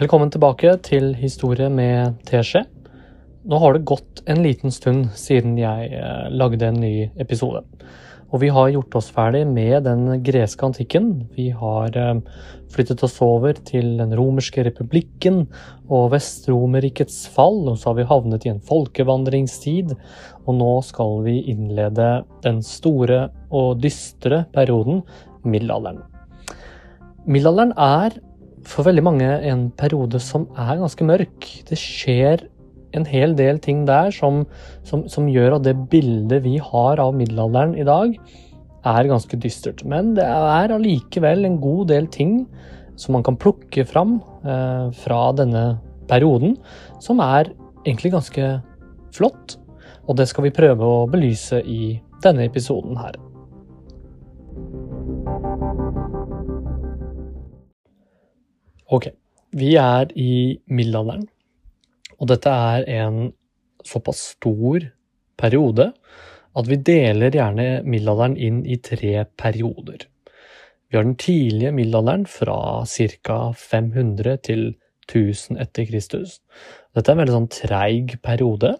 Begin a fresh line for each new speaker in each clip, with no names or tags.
Velkommen tilbake til Historie med teskje. Nå har det gått en liten stund siden jeg eh, lagde en ny episode. Og vi har gjort oss ferdig med den greske antikken. Vi har eh, flyttet oss over til den romerske republikken og Vestromerrikets fall. Og så har vi havnet i en folkevandringstid. Og nå skal vi innlede den store og dystre perioden middelalderen. Middelalderen er for veldig mange en periode som er ganske mørk. Det skjer en hel del ting der som, som, som, gjør at det bildet vi har av middelalderen i dag, er ganske dystert. Men det er allikevel en god del ting som man kan plukke fram eh, fra denne perioden, som er egentlig ganske flott. Og det skal vi prøve å belyse i denne episoden her. Ok, vi er i middelalderen, og dette er en såpass stor periode at vi deler gjerne middelalderen inn i tre perioder. Vi har den tidlige middelalderen fra ca. 500 til 1000 etter Kristus. Dette er en veldig sånn treig periode.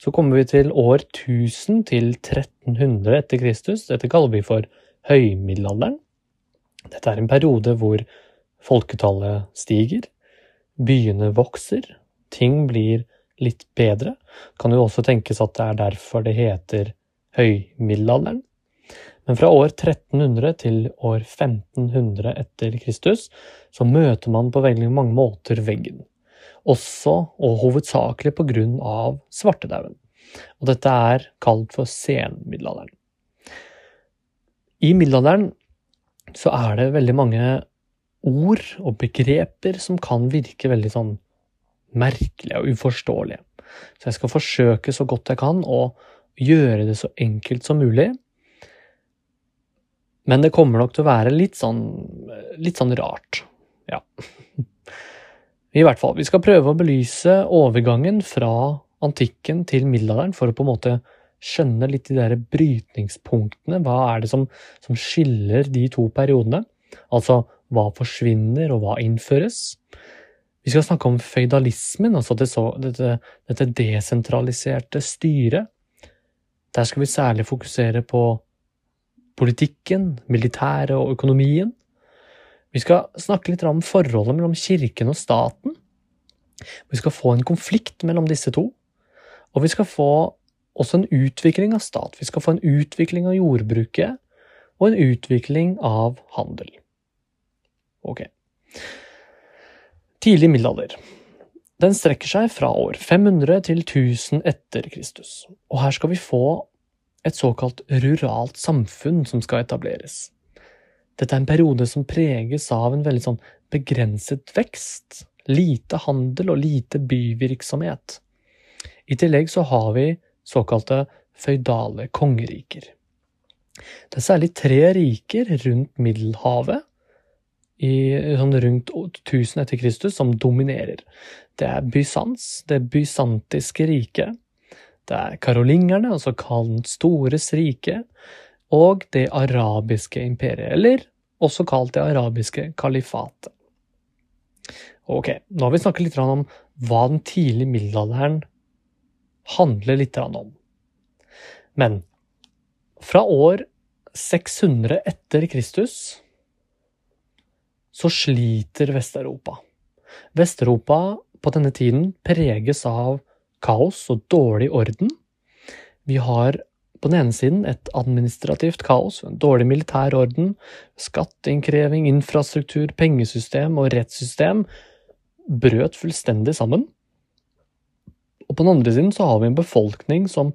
Så kommer vi til år 1000 til 1300 etter Kristus. Dette kaller vi for høymiddelalderen. Dette er en periode hvor Folketallet stiger, byene vokser, ting blir litt bedre. Kan jo også tenkes at det er derfor det heter høymiddelalderen. Men fra år 1300 til år 1500 etter Kristus så møter man på veldig mange måter veggen. Også og hovedsakelig på grunn av svartedauden. Og dette er kalt for senmiddelalderen. I middelalderen så er det veldig mange ord og begreper som kan virke veldig sånn merkelige og uforståelige. Så jeg skal forsøke så godt jeg kan å gjøre det så enkelt som mulig. Men det kommer nok til å være litt sånn, litt sånn rart. Ja. I hvert fall. Vi skal prøve å belyse overgangen fra antikken til middelalderen for å på en måte skjønne litt de der brytningspunktene. Hva er det som, som skiller de to periodene? Altså hva forsvinner, og hva innføres? Vi skal snakke om føydalismen, altså dette, dette desentraliserte styret. Der skal vi særlig fokusere på politikken, militæret og økonomien. Vi skal snakke litt om forholdet mellom kirken og staten. Vi skal få en konflikt mellom disse to. Og vi skal få også en utvikling av stat. Vi skal få en utvikling av jordbruket og en utvikling av handel. Ok. Tidlig middelalder. Den strekker seg fra år 500 til 1000 etter Kristus, og her skal vi få et såkalt ruralt samfunn som skal etableres. Dette er en periode som preges av en veldig sånn begrenset vekst, lite handel og lite byvirksomhet. I tillegg så har vi såkalte føydale kongeriker. Det er særlig tre riker rundt Middelhavet i sånn rundt 1000 etter Kristus som dominerer. Det er Bysants, det bysantiske riket. Det er karolingerne, altså Karl den stores rike, og det arabiske imperiet, eller også kalt det arabiske kalifatet. Ok, nå har vi snakket litt om hva den tidlige middelalderen handler litt om. Men fra år 600 etter Kristus så sliter Vest-Europa. Vest-Europa på denne tiden preges av kaos og dårlig orden. Vi har på den ene siden et administrativt kaos, en dårlig militær orden, skatteinnkreving, infrastruktur, pengesystem og rettssystem brøt fullstendig sammen. Og på den andre siden så har vi en befolkning som,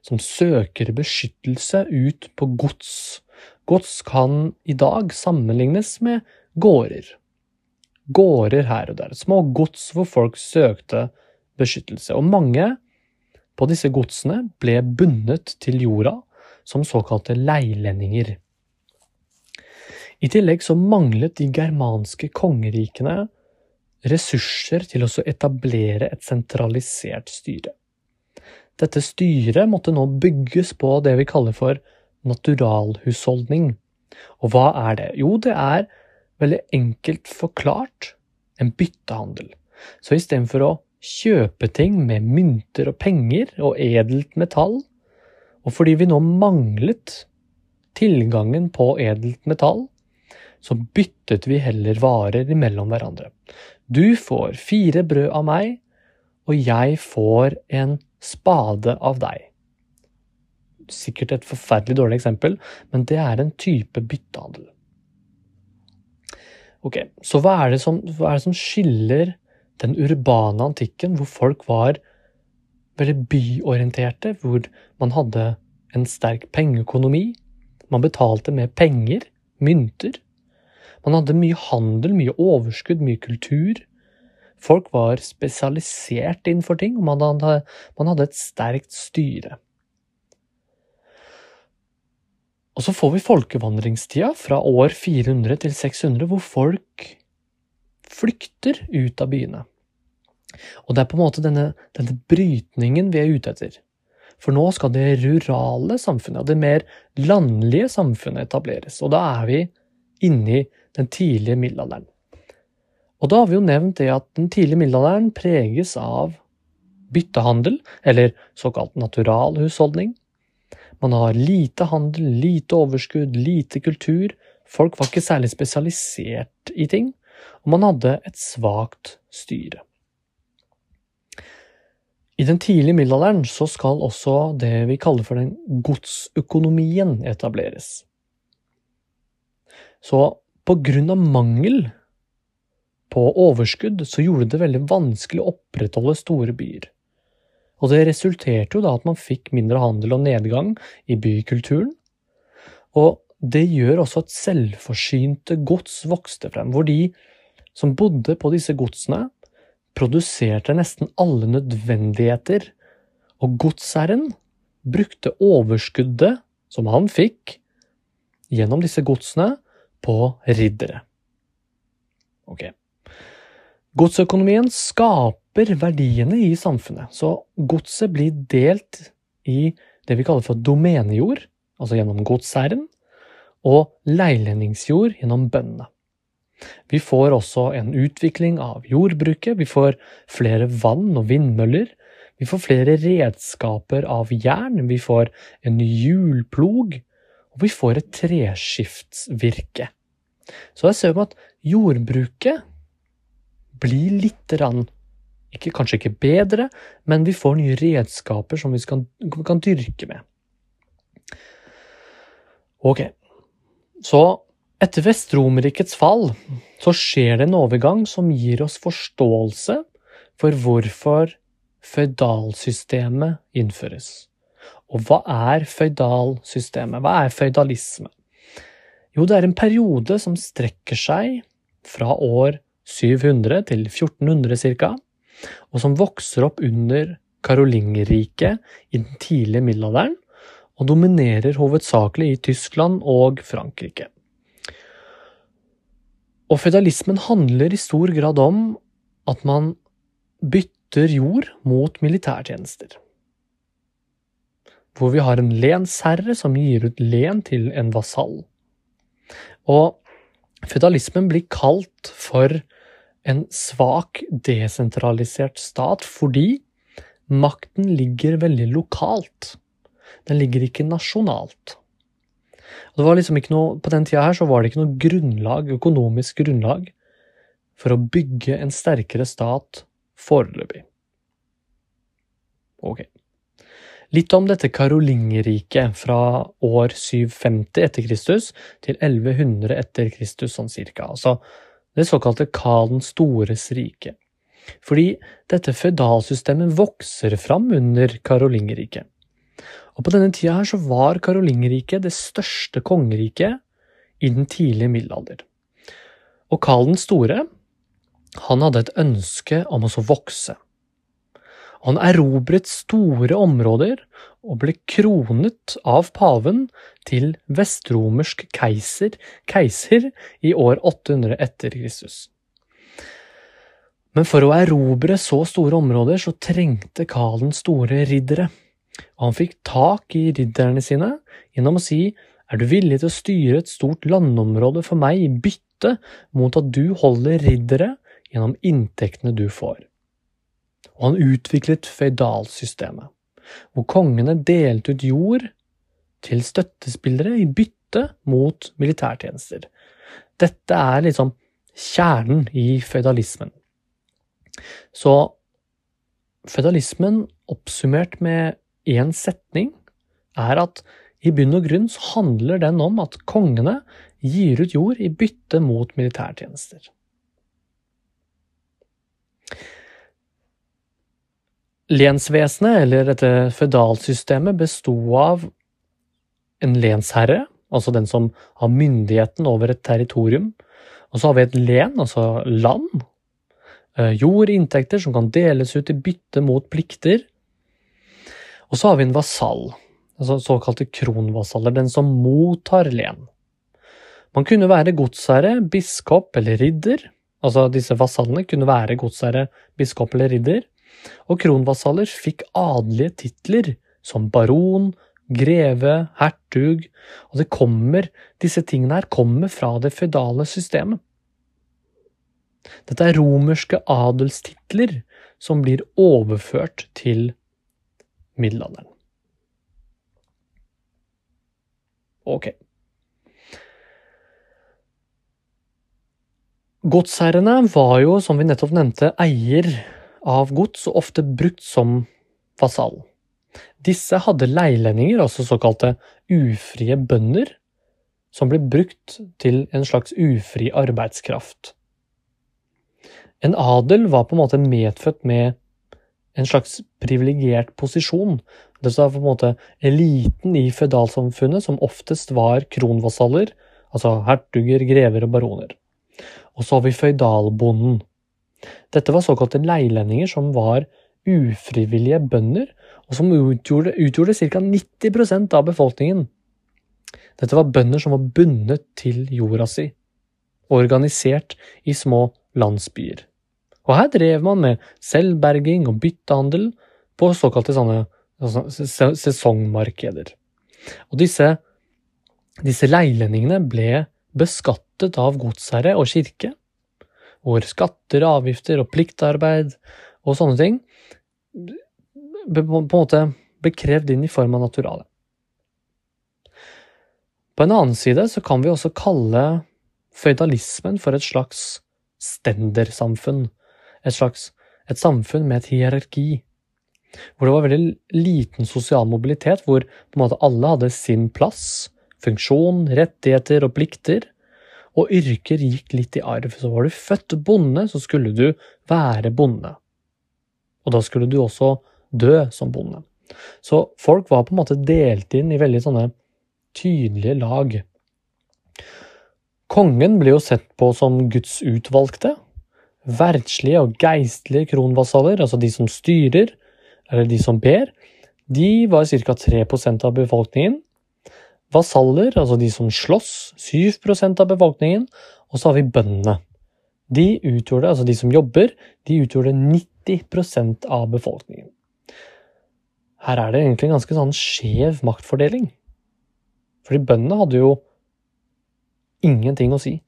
som søker beskyttelse ut på gods. Gods kan i dag sammenlignes med gårder. Gårder her og der. Små gods hvor folk søkte beskyttelse. Og mange på disse godsene ble bundet til jorda som såkalte leilendinger. I tillegg så manglet de germanske kongerikene ressurser til å etablere et sentralisert styre. Dette styret måtte nå bygges på det vi kaller for naturalhusholdning. Og hva er det? Jo, det er veldig enkelt forklart en byttehandel. Så istedenfor å kjøpe ting med mynter og penger og edelt metall, og fordi vi nå manglet tilgangen på edelt metall, så byttet vi heller varer imellom hverandre. Du får fire brød av meg, og jeg får en spade av deg. Sikkert et forferdelig dårlig eksempel, men det er en type byttehandel. Ok, Så hva er, som, hva er det som, skiller den urbane antikken, hvor folk var veldig byorienterte, hvor man hadde en sterk pengeøkonomi, man betalte med penger, mynter, man hadde mye handel, mye overskudd, mye kultur. Folk var spesialisert innenfor ting, og man hadde, man hadde et sterkt styre. Og så får vi folkevandringstida fra år 400 til 600, hvor folk flykter ut av byene. Og det er på en måte denne, denne brytningen vi er ute etter. For nå skal det rurale samfunnet, og det mer landlige samfunnet, etableres. Og da er vi inni den tidlige middelalderen. Og da har vi jo nevnt det at den tidlige middelalderen preges av byttehandel, eller såkalt naturalhusholdning. Man har lite handel, lite overskudd, lite kultur. Folk var ikke særlig spesialisert i ting, og man hadde et svakt styre. I den tidlige middelalderen så skal også det vi kaller for den godsøkonomien etableres. Så på grunn av mangel på overskudd så gjorde det veldig vanskelig å opprettholde store byer. Og det resulterte jo da at man fikk mindre handel og nedgang i bykulturen. Og det gjør også at selvforsynte gods vokste frem, hvor de som bodde på disse godsene, produserte nesten alle nødvendigheter, og godsherren brukte overskuddet som han fikk gjennom disse godsene, på riddere. Ok. Godsøkonomien skaper verdiene i samfunnet, så godset blir delt i det vi kaller for domenejord, altså gjennom godsherren, og leilendingsjord gjennom bøndene. Vi får også en utvikling av jordbruket, vi får flere vann og vindmøller, vi får flere redskaper av jern, vi får en ny hjulplog, og vi får et treskiftsvirke. Så jeg ser jo at jordbruket blir lite grann ikke, Kanskje ikke bedre, men vi får nye redskaper som vi skal, kan dyrke med. Ok, så etter Vestromerrikets fall så skjer det en overgang som gir oss forståelse for hvorfor føydalsystemet innføres. Og hva er føydalsystemet? Hva er føydalisme? Jo, det er en periode som strekker seg fra år 700 til 1400 ca., og som vokser opp under Karolingerriket i den tidlige middelalderen, og dominerer hovedsakelig i Tyskland og Frankrike. Og føydalismen handler i stor grad om at man bytter jord mot militærtjenester hvor vi har en lensherre som gir ut len til en vasall. Og føydalismen blir kalt for en svak, desentralisert stat fordi makten ligger veldig lokalt. Den ligger ikke nasjonalt. Liksom ikke noe, på den tida her så var det ikke noe grunnlag, økonomisk grunnlag for å bygge en sterkere stat foreløpig. Ok. Litt om dette Karolingerriket fra år 750 etter Kristus til 1100 etter Kristus, sånn cirka. Altså det såkalte Karl den stores rike. Fordi dette føydalsystemet vokser fram under Karolingerriket. Og på denne tida her så var Karolingerriket det største kongeriket i den tidlige middelalder. Og Karl den store, han hadde et ønske om å så vokse. Han erobret store områder og ble kronet av paven til vestromersk keiser, keiser i år 800 etter Kristus. Men for å erobre så store områder så trengte Karl den store riddere, og han fikk tak i ridderne sine gjennom å si er du villig til å styre et stort landområde for meg i bytte mot at du holder riddere gjennom inntektene du får. Og han utviklet føydalsystemet, hvor kongene delte ut jord til støttespillere i bytte mot militærtjenester. Dette er liksom kjernen i føydalismen. Så føydalismen, oppsummert med én setning, er at i bunn og grunn handler den om at kongene gir ut jord i bytte mot militærtjenester. Lensvesenet, eller dette føydalsystemet, besto av en lensherre, altså den som har myndigheten over et territorium. Og så har vi et len, altså land. Eh, jord, inntekter som kan deles ut i bytte mot plikter. Og så har vi en vasall, altså såkalte kronvasaller, den som mottar len. Man kunne være godsherre, biskop eller ridder. Altså disse vasallene kunne være godsherre, biskop eller ridder. Og kronvasaller fikk adelige titler som baron, greve, hertug, og det kommer, disse tingene her kommer fra det føydale systemet. Dette er romerske adelstitler som blir overført til middelalderen. Ok. Godsherrene var jo, som vi nettopp nevnte, eier av gods, og ofte brukt som vasall. Disse hadde leilendinger, altså såkalte ufrie bønder, som ble brukt til en slags ufri arbeidskraft. En adel var på en måte medfødt med en slags privilegert posisjon. Det var på en måte eliten i føydalsamfunnet, som oftest var kronvasaller, altså hertuger, grever og baroner. Og så har vi føydalbonden. Dette var såkalte leilendinger som var ufrivillige bønder, og som utgjorde, utgjorde ca. 90% av befolkningen. Dette var bønder som var bundet til jorda si, organisert i små landsbyer. Og her drev man med selvberging og byttehandel på såkalte sånne, altså, sesongmarkeder. Og disse, disse leilendingene ble beskattet av godsherre og kirke, hvor skatter, avgifter og pliktarbeid og sånne ting på en måte bekrevd inn i form av naturale. På en annen side så kan vi også kalle føydalismen for et slags stendersamfunn. Et slags et samfunn med et hierarki. Hvor det var veldig liten sosial mobilitet, hvor på en måte alle hadde sin plass, funksjon, rettigheter og plikter. Og yrker gikk litt i arv. Så var du født bonde, så skulle du være bonde. Og da skulle du også dø som bonde. Så folk var på en måte delt inn i veldig sånne tydelige lag. Kongen ble jo sett på som Guds utvalgte. Verdslige og geistlige kronvasaller, altså de som styrer, eller de som ber, de var ca. 3% av befolkningen. Vasaller, altså de som slåss, 7% av befolkningen. Og så har vi bøndene. De utgjorde, altså de som jobber, de utgjorde 90% av befolkningen. Her er det egentlig en ganske sånn skjev maktfordeling. Fordi bøndene hadde jo ingenting å si.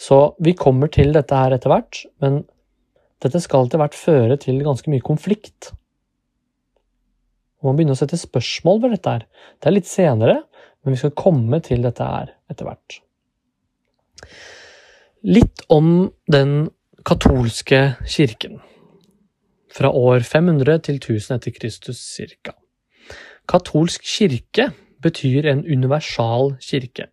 Så vi kommer til dette her etter hvert, men dette skal etter hvert føre til ganske mye konflikt. Og man begynner å sette spørsmål ved dette her. Det er litt senere, men vi skal komme til dette her etter hvert. Litt om den katolske kirken fra år 500 til 1000 etter Kristus ca. Katolsk kirke betyr en universal kirke.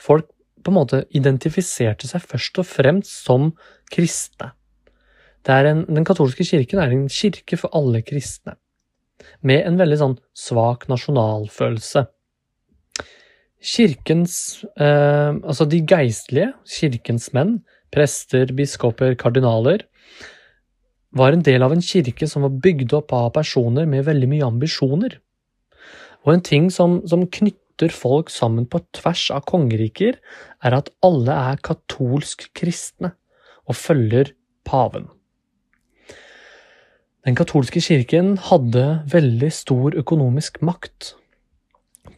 Folk på en måte identifiserte seg først og fremst som kristne. En, den katolske kirken er en kirke for alle kristne, med en veldig sånn svak nasjonalfølelse. Kirkens eh, Altså de geistlige, kirkens menn, prester, biskoper, kardinaler, var en del av en kirke som var bygd opp av personer med veldig mye ambisjoner. Og en ting som, som knytter folk sammen på tvers av kongeriker, er at alle er katolsk kristne og følger paven. Den katolske kirken hadde veldig stor økonomisk makt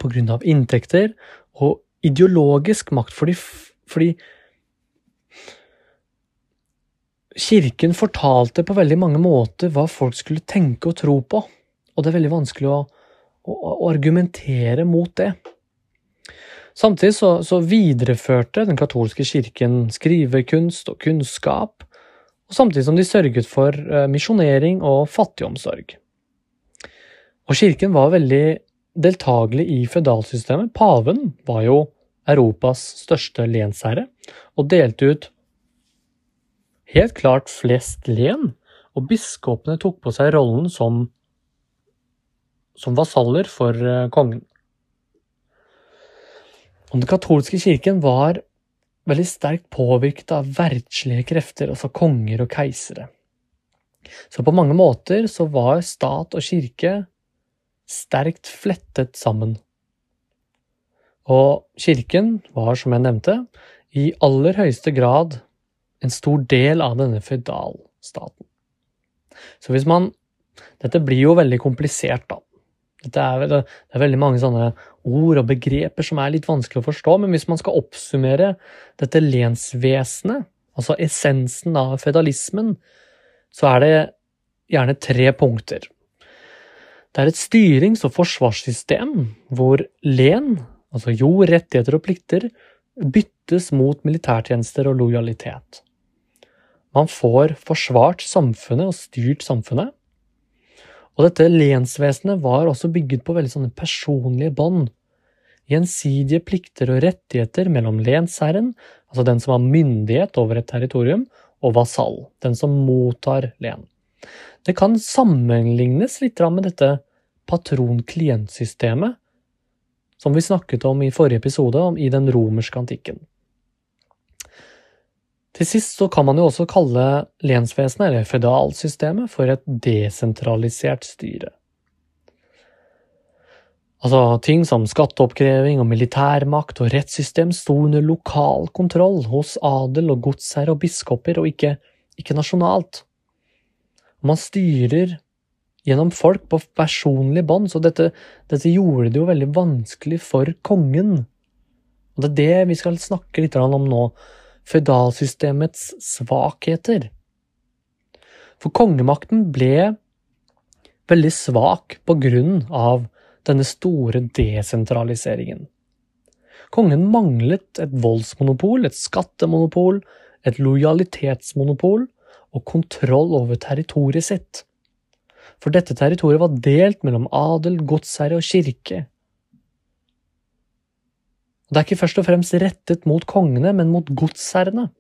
på grunn av inntekter og ideologisk makt, fordi, fordi kirken fortalte på veldig mange måter hva folk skulle tenke og tro på, og det er veldig vanskelig å, å, å argumentere mot det. Samtidig så, så, videreførte den katolske kirken skrivekunst og kunnskap, og samtidig som de sørget for uh, misjonering og fattigomsorg. Og kirken var veldig deltakelig i føydalsystemet. Paven var jo Europas største lensherre, og delte ut helt klart flest len, og biskopene tok på seg rollen som, som vasaller for uh, kongen. Og den katolske kirken var veldig sterkt påvirket av verdslige krefter, altså konger og keisere. Så på mange måter så var stat og kirke sterkt flettet sammen. Og kirken var, som jeg nevnte, i aller høyeste grad en stor del av denne føydalstaten. Så hvis man Dette blir jo veldig komplisert, da. Det er, det er, veldig mange sånne ord og begreper som er litt vanskelig å forstå, men hvis man skal oppsummere dette lensvesenet, altså essensen av føydalismen, så er det gjerne tre punkter. Det er et styrings- og forsvarssystem hvor len, altså jord, rettigheter og plikter, byttes mot militærtjenester og lojalitet. Man får forsvart samfunnet og styrt samfunnet. Og dette lensvesenet var også bygget på veldig sånne personlige bånd. Gjensidige plikter og rettigheter mellom lensherren, altså den som har myndighet over et territorium, og vasall, den som mottar len. Det kan sammenlignes litt med dette patron-klient-systemet som vi snakket om i forrige episode, i den romerske antikken. Til sist så kan man jo også kalle lensvesenet, eller federalsystemet, for et desentralisert styre. Altså, ting som skatteoppkreving og militærmakt og rettssystem sto under lokal kontroll hos adel og godsherre og biskoper, og ikke, ikke nasjonalt. Man styrer gjennom folk på personlig bånd, så dette, dette, gjorde det jo veldig vanskelig for kongen. Og det er det vi skal snakke litt om nå føydalsystemets svakheter. For kongemakten ble veldig svak på grunn av denne store desentraliseringen. Kongen manglet et voldsmonopol, et skattemonopol, et lojalitetsmonopol og kontroll over territoriet sitt. For dette territoriet var delt mellom adel, godsherre og kirke. Det er ikke først og fremst rettet mot kongene, men mot godsherrene.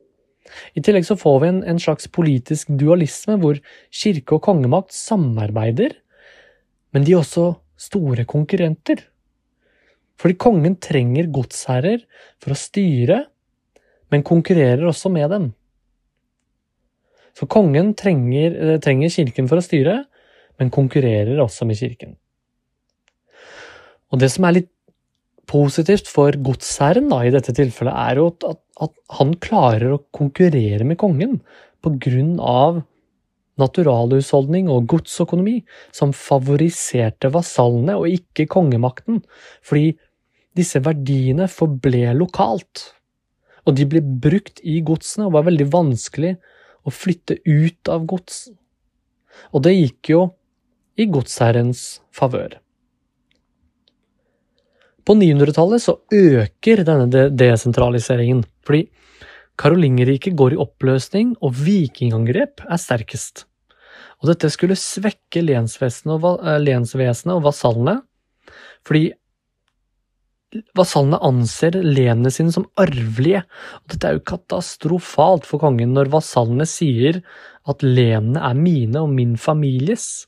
I tillegg så får vi en, en, slags politisk dualisme hvor kirke og kongemakt samarbeider, men de er også store konkurrenter. Fordi kongen trenger godsherrer for å styre, men konkurrerer også med dem. Så kongen trenger, eh, trenger kirken for å styre, men konkurrerer også med kirken. Og det som er litt positivt for godsherren i dette tilfellet, er jo at, at, han klarer å konkurrere med kongen på grunn av naturalhusholdning og godsøkonomi som favoriserte vasallene og ikke kongemakten, fordi disse verdiene forble lokalt. Og de ble brukt i godsene og var veldig vanskelig å flytte ut av gods. Og det gikk jo i godsherrens favør. På 900-tallet så øker denne desentraliseringen, fordi Karolingerriket går i oppløsning, og vikingangrep er sterkest. Og dette skulle svekke lensvesenet eh, lensvesenet og vasallene, fordi vasallene anser lenene sine som arvelige. Og dette er jo katastrofalt for kongen når vasallene sier at lenene er mine og min families.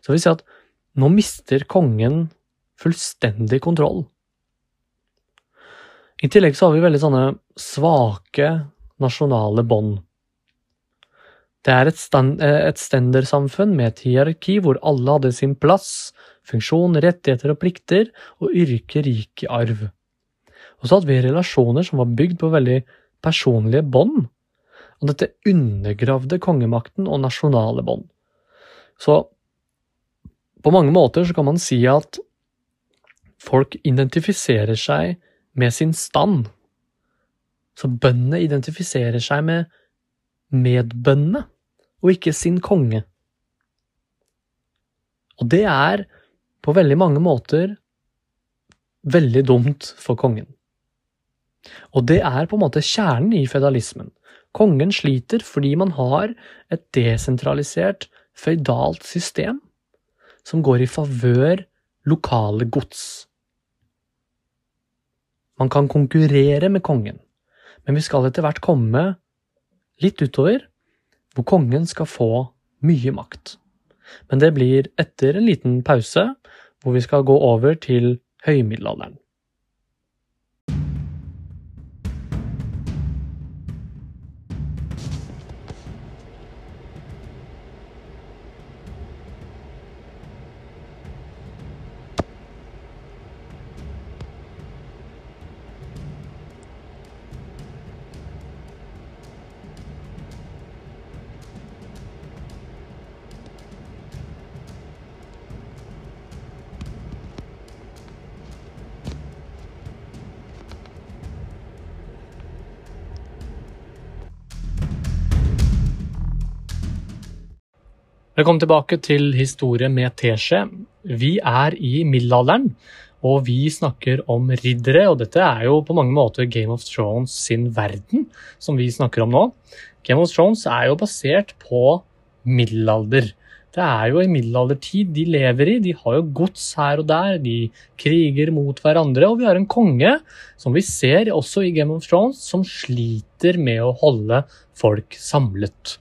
Så det vil si at nå mister kongen fullstendig kontroll. I tillegg så har vi veldig sånne svake nasjonale bånd. Det er et, stand, eh, et stendersamfunn med et hierarki hvor alle hadde sin plass, funksjon, rettigheter og plikter, og yrke rik i arv. Og så hadde vi relasjoner som var bygd på veldig personlige bånd, og dette undergravde kongemakten og nasjonale bånd. Så på mange måter så kan man si at folk identifiserer seg med sin stand. Så bøndene identifiserer seg med, medbøndene, og ikke sin konge. Og det er på veldig mange måter veldig dumt for kongen. Og det er på en måte kjernen i føydalismen. Kongen sliter fordi man har et desentralisert, føydalt system som går i favør lokale gods. Man kan konkurrere med kongen, men vi skal etter hvert komme litt utover, hvor kongen skal få mye makt. Men det blir etter en liten pause, hvor vi skal gå over til høymiddelalderen. Velkommen tilbake til Historie med teskje. Vi er i middelalderen, og vi snakker om riddere. Og dette er jo på mange måter Game of Thrones sin verden, som vi snakker om nå. Game of Thrones er jo basert på middelalder. Det er jo en middelaldertid de lever i. De har jo gods her og der, de kriger mot hverandre. Og vi har en konge, som vi ser også i Game of Thrones, som sliter med å holde folk samlet.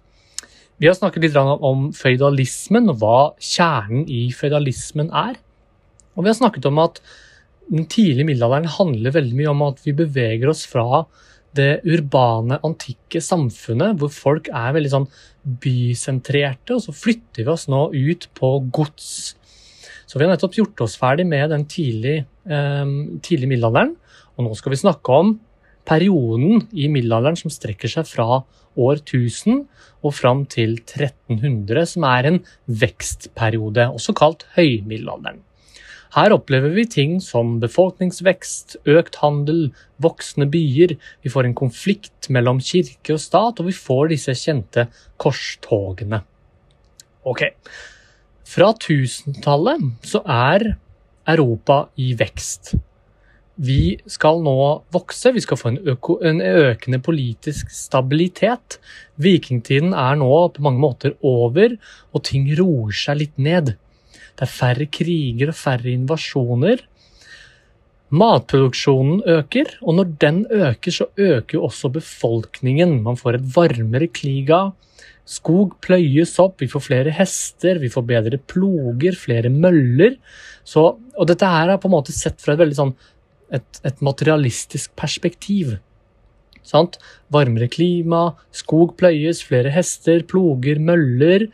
Vi har snakket litt om føydalismen hva kjernen i føydalismen er. Og vi har snakket om at den tidlige middelalderen handler veldig mye om at vi beveger oss fra det urbane, antikke samfunnet, hvor folk er veldig sånn bysentrerte, og så flytter vi oss nå ut på gods. Så vi har nettopp gjort oss ferdig med den tidlige, eh, tidlige middelalderen, og nå skal vi snakke om perioden i middelalderen som strekker seg fra år 1000 og fram til 1300, som er en vekstperiode, også kalt høymiddelalderen. Her opplever vi ting som befolkningsvekst, økt handel, voksne byer, vi får en konflikt mellom kirke og stat, og vi får disse kjente korstogene. Ok, fra 1000-tallet så er Europa i vekst vi skal nå vokse, vi skal få en, øko, en, økende politisk stabilitet. Vikingtiden er nå på mange måter over, og ting roer seg litt ned. Det er færre kriger og færre invasjoner. Matproduksjonen øker, og når den øker, så øker jo også befolkningen. Man får et varmere kliga. Skog pløyes opp, vi får flere hester, vi får bedre ploger, flere møller. Så, og dette her er på en måte sett fra et veldig sånn et, et materialistisk perspektiv. Sant? Varmere klima, skog pløyes, flere hester, ploger, møller.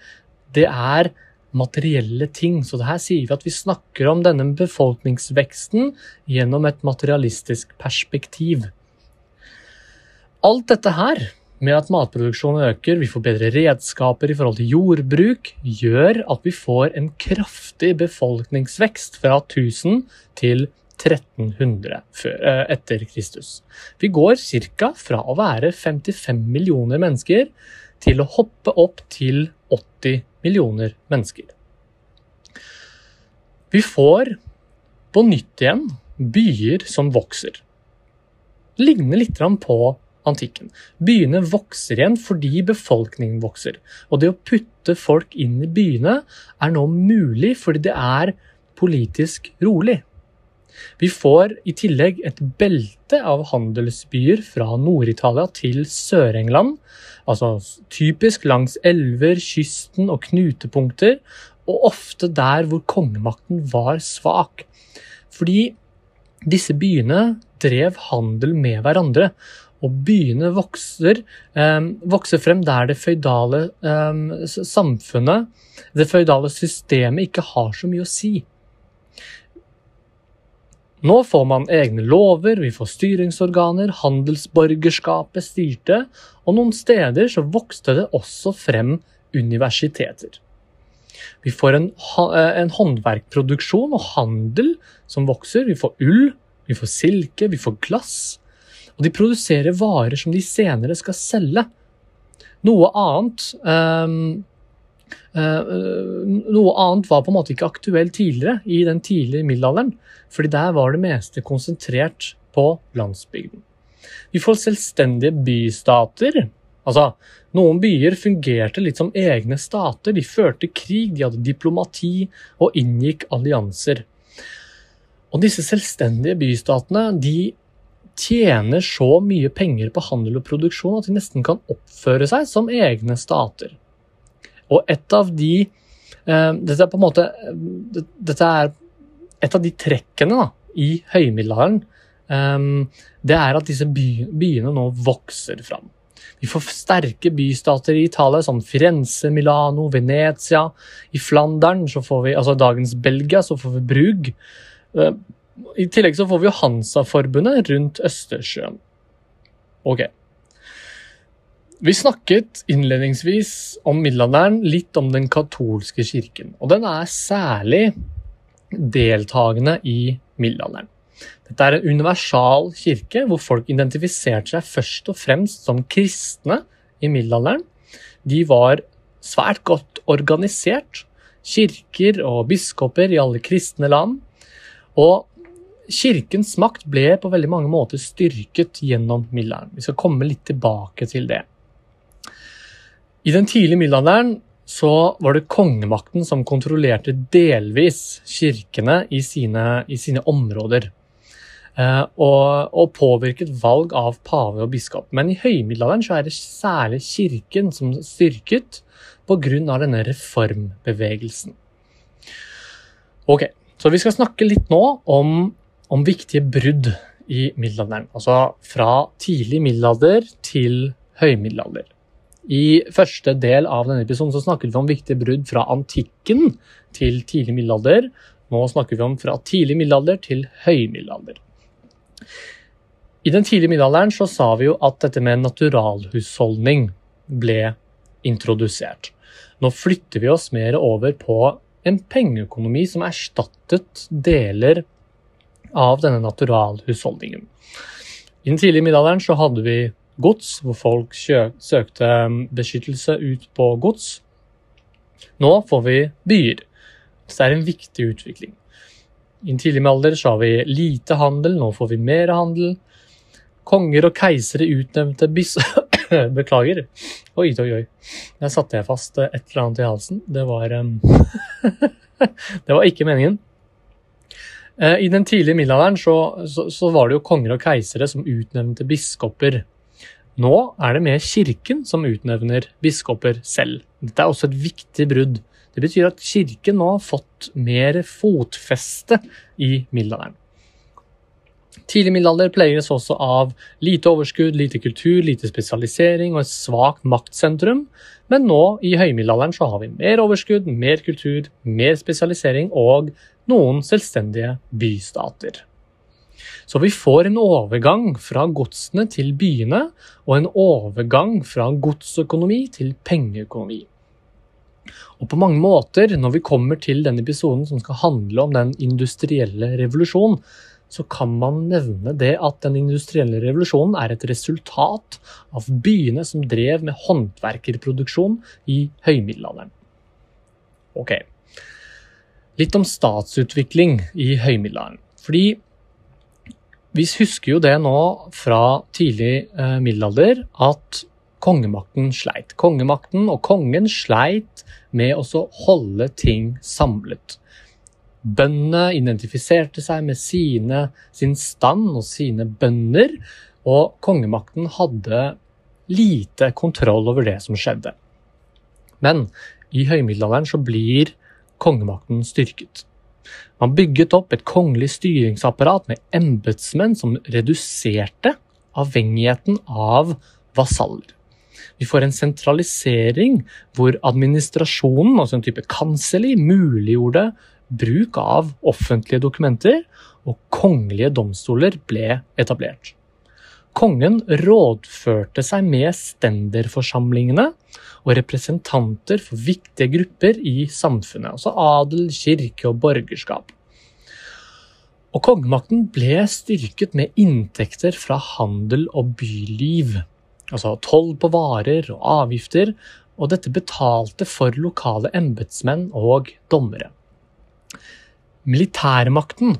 Det er materielle ting. Så her sier vi at vi snakker om denne befolkningsveksten gjennom et materialistisk perspektiv. Alt dette her, med at matproduksjonen øker, vi får bedre redskaper i forhold til jordbruk, gjør at vi får en kraftig befolkningsvekst fra 1000 til 1300 før, etter Kristus. Vi går ca. fra å være 55 millioner mennesker til å hoppe opp til 80 millioner mennesker. Vi får på nytt igjen byer som vokser. Ligner litt på antikken. Byene vokser igjen fordi befolkningen vokser. Og det å putte folk inn i byene er nå mulig fordi det er politisk rolig. Vi får i tillegg et belte av handelsbyer fra Nord-Italia til Sør-England. Altså typisk langs elver, kysten og knutepunkter, og ofte der hvor kongemakten var svak. Fordi disse byene drev handel med hverandre. Og byene vokser, eh, vokser frem der det føydale eh, samfunnet, det føydale systemet, ikke har så mye å si. Nå får man egne lover, vi får styringsorganer, handelsborgerskapet styrte, og noen steder så vokste det også frem universiteter. Vi får en, eh, en håndverkproduksjon og handel som vokser. Vi får ull, vi får silke, vi får glass. Og de produserer varer som de senere skal selge. Noe annet um, Noe annet var på en måte ikke aktuelt tidligere, i den tidlige middelalderen. fordi der var det meste konsentrert på landsbygden. Vi får selvstendige bystater. Altså, noen byer fungerte litt som egne stater. De førte krig, de hadde diplomati og inngikk allianser. Og disse selvstendige bystatene de tjener så mye penger på handel og produksjon at de nesten kan oppføre seg som egne stater. Og et av de eh, Dette er på en måte Dette er et av de trekkene da, i høymiddelalderen. Eh, det er at disse by, byene nå vokser fram. Vi får sterke bystater i Italia, som Firenze, Milano, Venezia. I Flandern, så får vi, altså dagens Belgia, så får vi Brugg. Eh, I tillegg så får vi Hansa-forbundet rundt Østersjøen. Ok. Vi snakket innledningsvis om middelalderen, litt om den katolske kirken. Og den er særlig deltakende i middelalderen. Dette er en universal kirke hvor folk identifiserte seg først og fremst som kristne i middelalderen. De var svært godt organisert. Kirker og biskoper i alle kristne land. Og kirkens makt ble på veldig mange måter styrket gjennom middelalderen. Vi skal komme litt tilbake til det. I den tidlige middelalderen så var det kongemakten som kontrollerte delvis kirkene i sine, i sine områder. Eh, og, og, påvirket valg av pave og biskop. Men i høymiddelalderen så er det særlig kirken som styrket pga. denne reformbevegelsen. Ok, så vi skal snakke litt nå om, om viktige brudd i middelalderen. Altså fra tidlig middelalder til høymiddelalder. I første del av denne episoden så snakket vi om viktige brudd fra antikken til tidlig middelalder. Nå snakker vi om fra tidlig middelalder til høymiddelalder. I den tidlige middelalderen så sa vi jo at dette med naturalhusholdning ble introdusert. Nå flytter vi oss mer over på en pengeøkonomi som erstattet deler av denne naturalhusholdningen. I den tidlige middelalderen så hadde vi gods, hvor folk søkte beskyttelse ut på gods. Nå får vi byer. Så det er en viktig utvikling. I en tidlig alder så har vi lite handel, nå får vi mer handel. Konger og keisere utnevnte bis... Beklager. Oi, oi, oi. Der satte jeg fast et eller annet i halsen. Det var um... Det var ikke meningen. Eh, I den tidlige middelalderen så, så, så, var det jo konger og keisere som utnevnte biskoper. Nå er det mer kirken som utnevner biskoper selv. Dette er også et viktig brudd det betyr at kirken nå har fått mer fotfeste i middelalderen. Tidlig middelalder pleies også av lite overskudd, lite kultur, lite spesialisering og et svakt maktsentrum. Men nå i høymiddelalderen så har vi mer overskudd, mer kultur, mer spesialisering og noen selvstendige bystater. Så vi får en overgang fra godsene til byene, og en overgang fra godsøkonomi til pengeøkonomi. Og på mange måter, når vi kommer til denne episoden som skal handle om den industrielle revolusjonen, så kan man nevne det at den industrielle revolusjonen er et resultat av byene som drev med håndverkerproduksjon i høymiddelalderen. Ok. Litt om statsutvikling i høymiddelalderen. Fordi vi husker jo det nå fra tidlig eh, middelalder at kongemakten sleit. Kongemakten og kongen sleit med å holde ting samlet. Bøndene identifiserte seg med sine, sin stand og sine bønder, og kongemakten hadde lite kontroll over det som skjedde. Men i høymiddelalderen så blir kongemakten styrket. Man bygget opp et kongelig styringsapparat med embetsmenn som reduserte avhengigheten av vasaller. Vi får en sentralisering hvor administrasjonen, altså en type kanselli, muliggjorde bruk av offentlige dokumenter, og kongelige domstoler ble etablert. Kongen rådførte seg med stenderforsamlingene og representanter for viktige grupper i samfunnet, altså adel, kirke og borgerskap. Og kongemakten ble styrket med inntekter fra handel og byliv. altså toll på varer og avgifter, og dette betalte for lokale embetsmenn og dommere. Militærmakten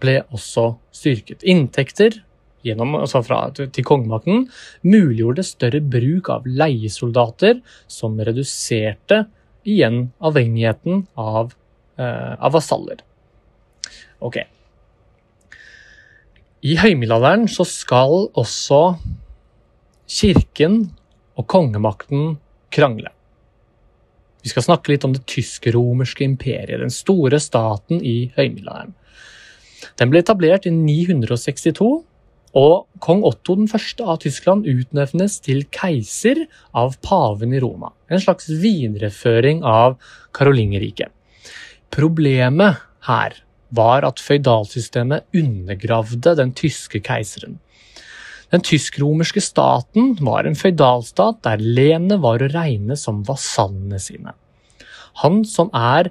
ble også styrket. Inntekter gjennom, altså fra, til kongemakten muliggjorde større bruk av leiesoldater, som reduserte igjen avhengigheten av, eh, av vasaller. Ok. I høymiddelalderen så skal også kirken og kongemakten krangle. Vi skal snakke litt om det tysk-romerske imperiet, den store staten i høymiddelalderen. Den ble etablert i 962, og kong Otto den første av Tyskland utnevnes til keiser av paven i Roma. En slags videreføring av Karolingerriket. Problemet her var at føydalsystemet undergravde den tyske keiseren. Den tysk-romerske staten var en føydalstat der lenet var å regne som vasallene sine. Han som er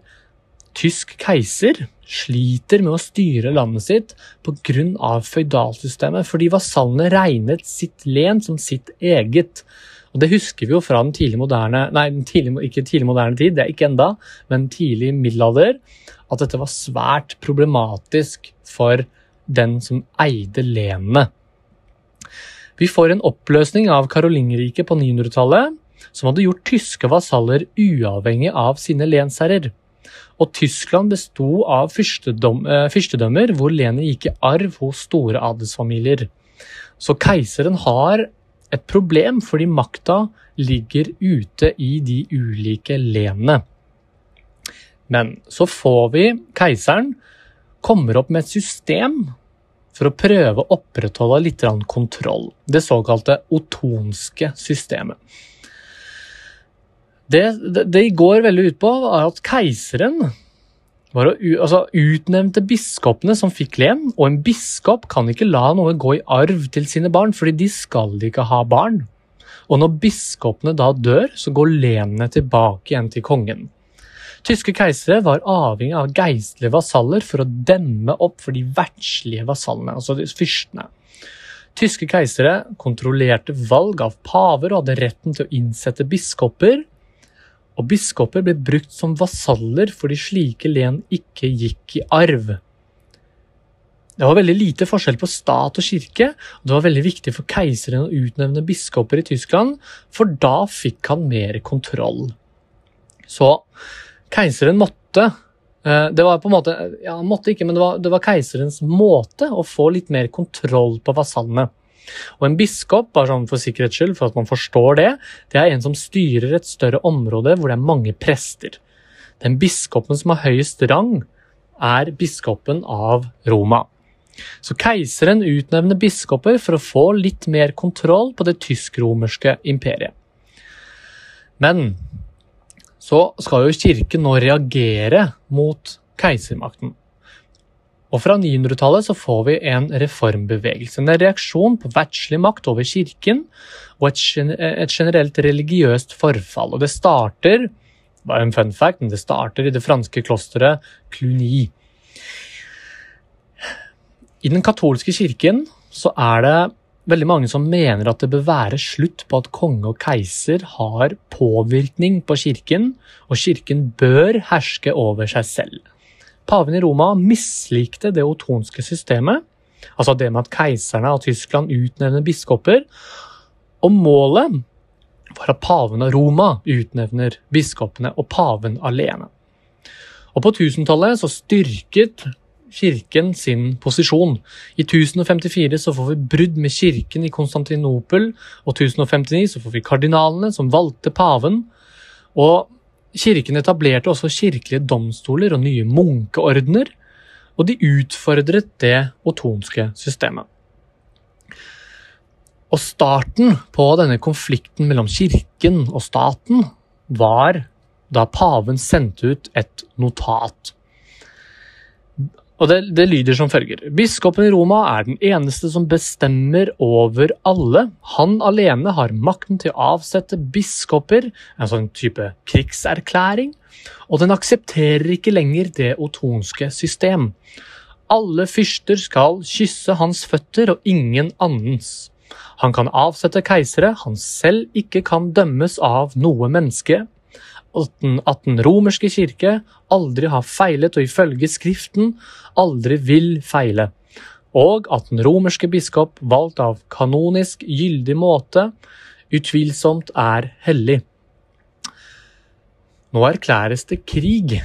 tysk keiser, sliter med å styre landet sitt pga. føydalsystemet, fordi vasallene regnet sitt len som sitt eget. Og Det husker vi jo fra den tidlig moderne, nei, tidlig, ikke tidlig moderne tid, det er ikke enda, men tidlig middelalder, at dette var svært problematisk for den som eide lenene. Vi får en oppløsning av Karolingerriket på 900-tallet, som hadde gjort tyske vasaller uavhengig av sine lensherrer. Og Tyskland besto av eh, fyrstedømmer hvor lenet gikk i arv hos store adelsfamilier. Så keiseren har et problem fordi makta ligger ute i de ulike lenene. Men så får vi keiseren kommer opp med et system for å prøve å opprettholde litt kontroll. Det såkalte otonske systemet. Det, det, det går veldig ut på er at keiseren var å altså, utnevnte biskopene som fikk len, og en biskop kan ikke la noe gå i arv til sine barn, fordi de skal ikke ha barn. Og når biskopene da dør, så går lenene tilbake igjen til kongen. Tyske keisere var avhengig av geistlige vasaller for å demme opp for de verdslige vasallene, altså de fyrstene. Tyske keisere kontrollerte valg av paver og hadde retten til å innsette biskoper. Og biskoper ble brukt som vasaller fordi slike len ikke gikk i arv. Det var veldig lite forskjell på stat og kirke, og det var veldig viktig for keiseren å utnevne biskoper i Tyskland, for da fikk han mer kontroll. Så keiseren måtte eh, det var på en måte, ja, han måtte ikke, men det var, det var, keiserens måte å få litt mer kontroll på vasallene. Og en biskop, bare sånn for sikkerhets skyld, for at man forstår det, det er en som styrer et større område hvor det er mange prester. Den biskopen som har høyest rang, er biskopen av Roma. Så keiseren utnevner biskoper for å få litt mer kontroll på det tysk-romerske imperiet. Men så skal jo kirken nå reagere mot keisermakten. Og fra 900-tallet så får vi en reformbevegelse. En reaksjon på verdslig makt over kirken og et, et, generelt religiøst forfall. Og det starter bare en fun fact, men det starter i det franske klosteret Cluny. I den katolske kirken så er det veldig mange som mener at det bør være slutt på at konge og keiser har påvirkning på kirken, og kirken bør herske over seg selv. Paven i Roma mislikte det otonske systemet, altså det med at keiserne av Tyskland utnevner biskoper, og målet var at paven av Roma utnevner biskopene, og paven alene. Og På 1000-tallet så styrket kirken sin posisjon. I 1054 så får vi brudd med kirken i Konstantinopel, og 1059 så får vi kardinalene som valgte paven. Og kirken etablerte også kirkelige domstoler og nye munkeordener, og de utfordret det otonske systemet. Og starten på denne konflikten mellom kirken og staten var da paven sendte ut et notat. Og det, det, lyder som følger. Biskopen i Roma er den eneste som bestemmer over alle. Han alene har makten til å avsette biskoper, en sånn type krigserklæring, og den aksepterer ikke lenger det otonske system. Alle fyrster skal kysse hans føtter og ingen annens. Han kan avsette keisere han selv ikke kan dømmes av noe menneske. At den, romerske kirke aldri har feilet og ifølge Skriften aldri vil feile. Og at den romerske biskop, valgt av kanonisk gyldig måte, utvilsomt er hellig. Nå erklæres det krig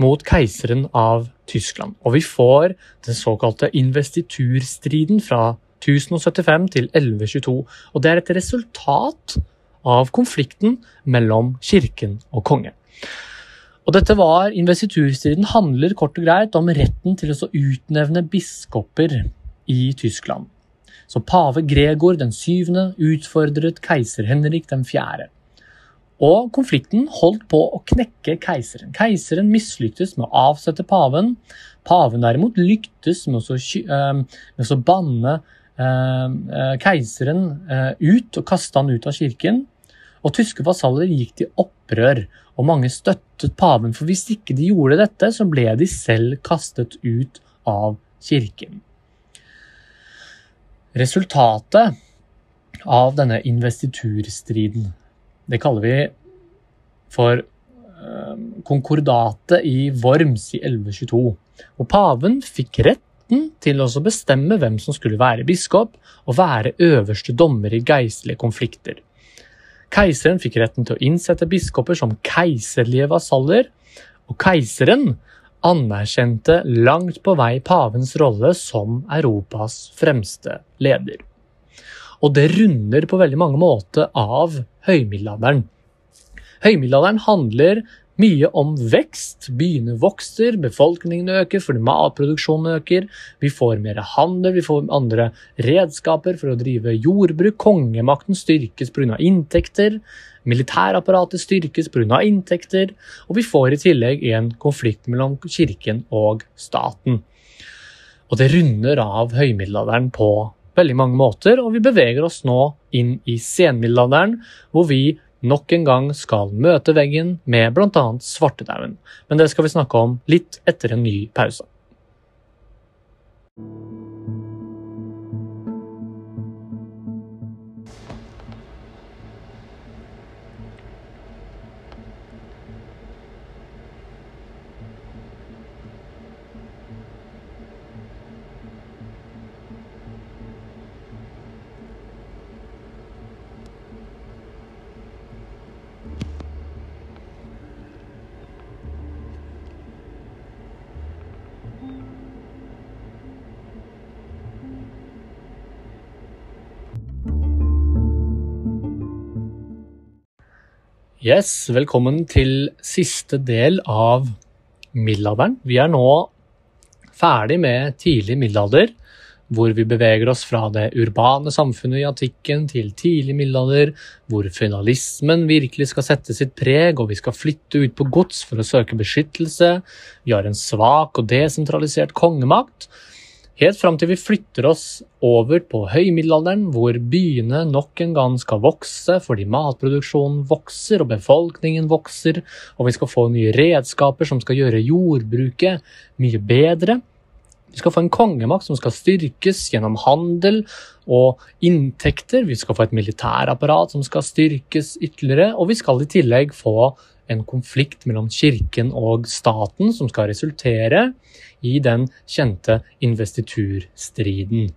mot keiseren av Tyskland, og vi får den såkalte investiturstriden fra 1075 til 1122. Og det er et resultat av konflikten mellom kirken og kongen. Og dette var, Investiturstriden handler kort og greit om retten til å utnevne biskoper i Tyskland. Så pave Gregor den syvende utfordret keiser Henrik den fjerde. Og konflikten holdt på å knekke keiseren. Keiseren mislyktes med å avsette paven. Paven derimot lyktes med å, eh, med å banne keiseren ut og kasta han ut av kirken. Og tyske vasaller gikk til opprør, og mange støttet paven. For hvis ikke de gjorde dette, så ble de selv kastet ut av kirken. Resultatet av denne investiturstriden det kaller vi for eh, konkordatet i Worms i 1122. Og paven fikk retten til å bestemme hvem som skulle være biskop, og være øverste dommer i geistlige konflikter. Keiseren fikk retten til å innsette biskoper som keiserlige vasaller, og keiseren anerkjente langt på vei pavens rolle som Europas fremste leder. Og det runder på veldig mange måter av høymiddelalderen. Høymiddelalderen handler mye om vekst. Byene vokser, befolkningen øker fordi matproduksjonen øker. Vi får mer handel, vi får andre redskaper for å drive jordbruk. Kongemakten styrkes pga. inntekter. Militærapparatet styrkes pga. inntekter. Og vi får i tillegg en konflikt mellom kirken og staten. Og det runder av høymiddelalderen på veldig mange måter, og vi beveger oss nå inn i senmiddelalderen, hvor vi nok en gang skal møte veggen med bl.a. svartedauden. Men det skal vi snakke om litt etter en ny pause. Yes, velkommen til siste del av middelalderen. Vi er nå ferdig med tidlig middelalder, hvor vi beveger oss fra det urbane samfunnet i antikken til tidlig middelalder, hvor finalismen virkelig skal sette sitt preg, og vi skal flytte ut på gods for å søke beskyttelse. Vi har en svak og desentralisert kongemakt. Helt fram til vi flytter oss over på høymiddelalderen, hvor byene nok en gang skal vokse fordi matproduksjonen vokser og befolkningen vokser, og vi skal få nye redskaper som skal gjøre jordbruket mye bedre. Vi skal få en kongemakt som skal styrkes gjennom handel og inntekter. Vi skal få et militærapparat som skal styrkes ytterligere, og vi skal i tillegg få en konflikt mellom kirken og staten som skal resultere i den kjente investiturstriden.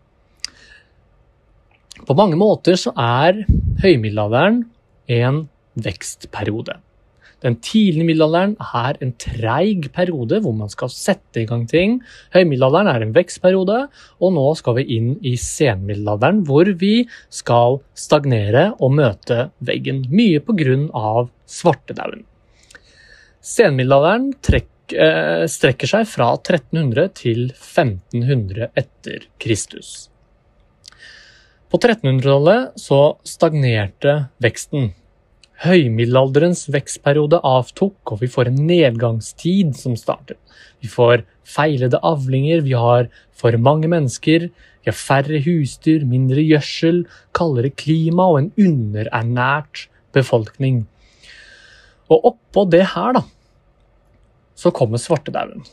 På mange måter så er høymiddelalderen en vekstperiode. Den tidlige middelalderen er en treig periode hvor man skal sette i gang ting. Høymiddelalderen er en vekstperiode, og nå skal vi inn i senmiddelalderen, hvor vi skal stagnere og møte veggen. Mye pga. svartedauden. Senmiddelalderen trekker Eh, strekker seg fra 1300 til 1500 etter Kristus. På 1300-tallet så stagnerte veksten. Høymiddelalderens vekstperiode avtok, og vi får en nedgangstid som starter. Vi får feilede avlinger, vi har for mange mennesker, vi har færre husdyr, mindre gjødsel, kaldere klima og en underernært befolkning. Og oppå det her, da, så kommer svartedauden,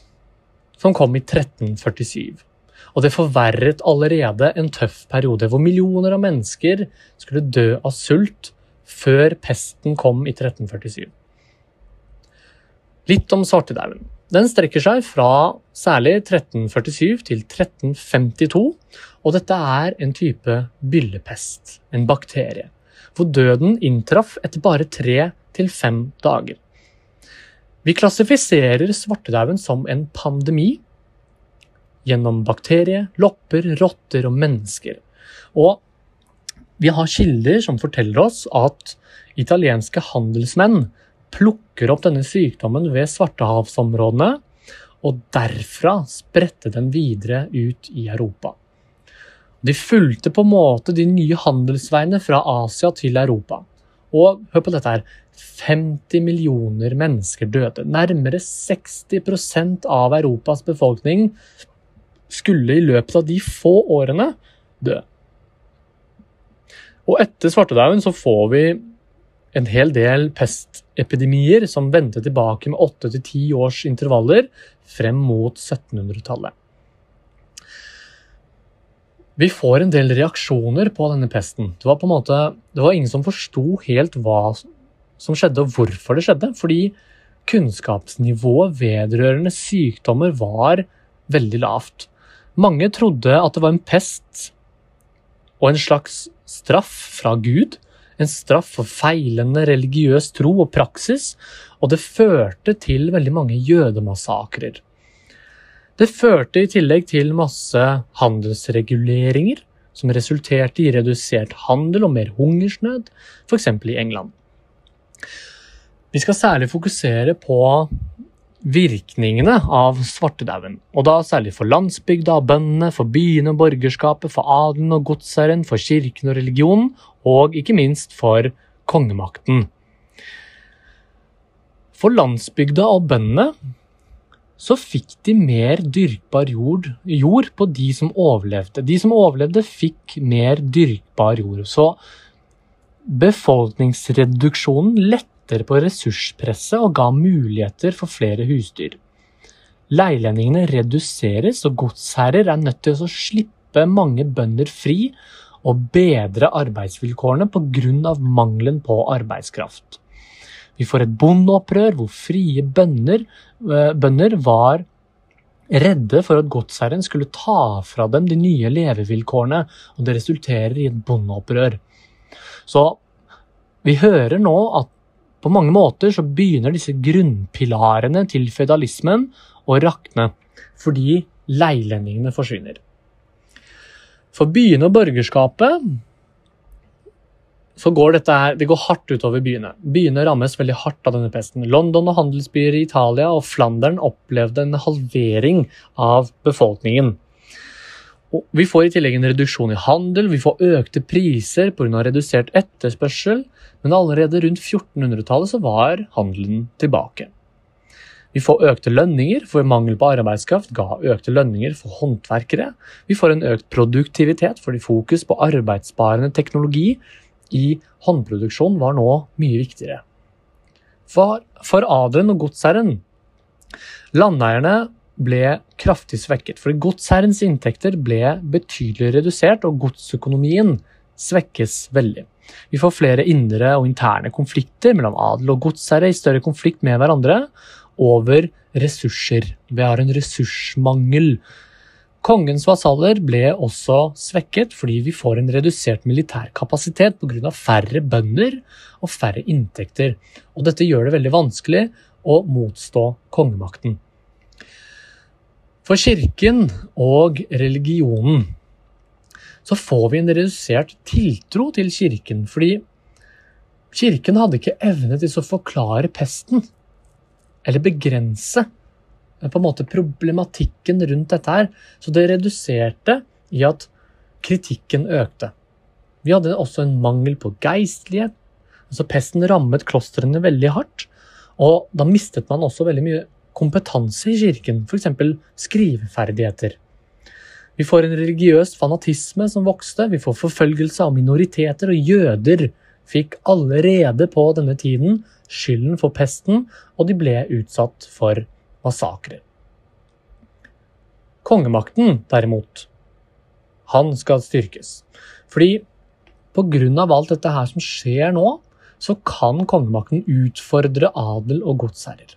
som kom i 1347. Og det forverret allerede en tøff periode, hvor millioner av mennesker skulle dø av sult før pesten kom i 1347. Litt om svartedauden. Den strekker seg fra særlig 1347 til 1352, og dette er en type byllepest, en bakterie, hvor døden inntraff etter bare tre til fem dager. Vi klassifiserer svartedauden som en pandemi gjennom bakterie, lopper, rotter og mennesker. Og vi har kilder som forteller oss at italienske handelsmenn plukker opp denne sykdommen ved Svartehavsområdene, og derfra spredte den videre ut i Europa. De fulgte på en måte de nye handelsveiene fra Asia til Europa. Og hør på dette her 50 millioner mennesker døde. Nærmere 60% av Europas befolkning skulle i løpet av de få årene dø. Og etter svartedauden så får vi en hel del pestepidemier som vendte tilbake med åtte til ti års intervaller frem mot 1700-tallet. Vi får en del reaksjoner på denne pesten. Det var på en måte, det var ingen som forsto helt hva som skjedde, og hvorfor det skjedde. Fordi kunnskapsnivået vedrørende sykdommer var veldig lavt. Mange trodde at det var en pest og en slags straff fra Gud. En straff for feilende religiøs tro og praksis, og det førte til veldig mange jødemassakrer. Det førte i tillegg til masse handelsreguleringer, som resulterte i redusert handel og mer hungersnød, f.eks. i England. Vi skal særlig fokusere på virkningene av svartedauden, og da særlig for landsbygda og bøndene, for byene og borgerskapet, for adelen og godsherren, for kirken og religionen, og ikke minst for kongemakten. For landsbygda og bøndene så fikk de mer dyrkbar jord, jord, på de som overlevde. De som overlevde, fikk mer dyrkbar jord. Så befolkningsreduksjonen letter på ressurspresset og ga muligheter for flere husdyr. Leilendingene reduseres, og godsherrer er nødt til å slippe mange bønder fri og bedre arbeidsvilkårene pga. mangelen på arbeidskraft. Vi får et bondeopprør hvor frie bønder, eh, bønder var redde for at godsherren skulle ta fra dem de nye levevilkårene, og det resulterer i et bondeopprør. Så vi hører nå at på mange måter så begynner disse grunnpilarene til føydalismen å rakne, fordi leilendingene forsvinner. For byene og borgerskapet så går dette her, det går hardt utover byene. Byene rammes veldig hardt av denne pesten. London og handelsbyer i Italia og Flandern opplevde en halvering av befolkningen. Vi får i tillegg en reduksjon i handel, vi får økte priser pga. redusert etterspørsel, men allerede rundt 1400-tallet så var handelen tilbake. Vi får økte lønninger, for mangel på arbeidskraft ga økte lønninger for håndverkere. Vi får en økt produktivitet fordi fokus på arbeidssparende teknologi i håndproduksjon var nå mye viktigere. For, for adelen og godsherren Landeierne ble kraftig svekket, fordi godsherrens inntekter ble betydelig redusert, og godsøkonomien svekkes veldig. Vi får flere indre og interne konflikter mellom adel og godsherre i større konflikt med hverandre over ressurser. Vi har en ressursmangel Kongens vasaller ble også svekket fordi vi får en redusert militær kapasitet pga. færre bønder og færre inntekter. Og dette gjør det veldig vanskelig å motstå kongemakten. For kirken og religionen så får vi en redusert tiltro til kirken, fordi kirken hadde ikke evne til å forklare pesten eller begrense på en måte problematikken rundt dette her. Så det reduserte i at kritikken økte. Vi hadde også en mangel på geistlighet. Altså Pesten rammet klostrene veldig hardt. Og da mistet man også veldig mye kompetanse i kirken, f.eks. skriveferdigheter. Vi får en religiøs fanatisme som vokste, vi får forfølgelse av minoriteter, og jøder fikk allerede på denne tiden skylden for pesten, og de ble utsatt for massakrer. Kongemakten, derimot, han skal styrkes. Fordi av alt dette her som skjer nå, så kan kongemakten utfordre adel og godsherrer.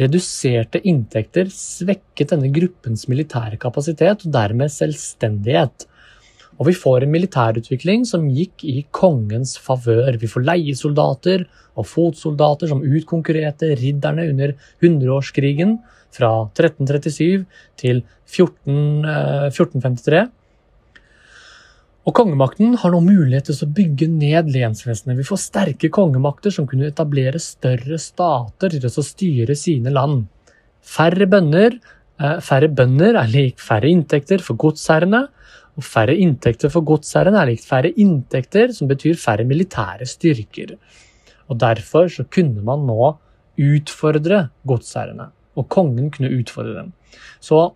Reduserte inntekter svekket denne gruppens militære kapasitet og dermed selvstendighet. Og vi får en militærutvikling som gikk i kongens favør. Vi får leiesoldater og fotsoldater som utkonkurrerte ridderne under hundreårskrigen fra 1337 til 14, 1453. Og kongemakten har nå mulighet til å bygge ned lensvesenet. Vi får sterke kongemakter som kunne etablere større stater til å styre sine land. Færre bønder, eh, færre bønder er lik færre inntekter for godsherrene. Og færre inntekter for godsherrene er likt færre inntekter, som betyr færre militære styrker. Og Derfor så kunne man nå utfordre godsherrene, og kongen kunne utfordre dem. Så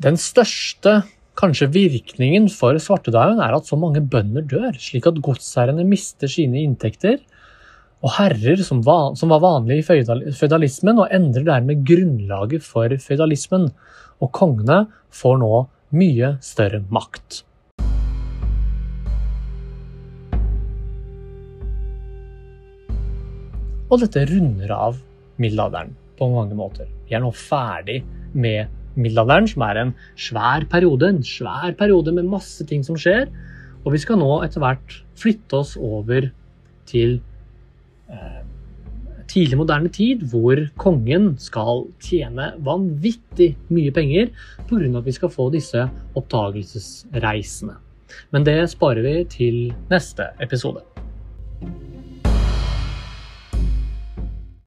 den største Kanskje virkningen for svartedauden er at så mange bønder dør, slik at godsherrene mister sine inntekter, og herrer som var, som var vanlige i føydalismen, og endrer dermed grunnlaget for føydalismen. Og kongene får nå mye større makt. Og dette runder av middelalderen på mange måter. Vi er nå ferdig med middelalderen, som er en svær periode. En svær periode med masse ting som skjer. Og vi skal nå etter hvert flytte oss over til eh, tidlig moderne tid, hvor kongen skal tjene vanvittig mye penger pga. at vi skal få disse oppdagelsesreisene. Men det sparer vi til neste episode.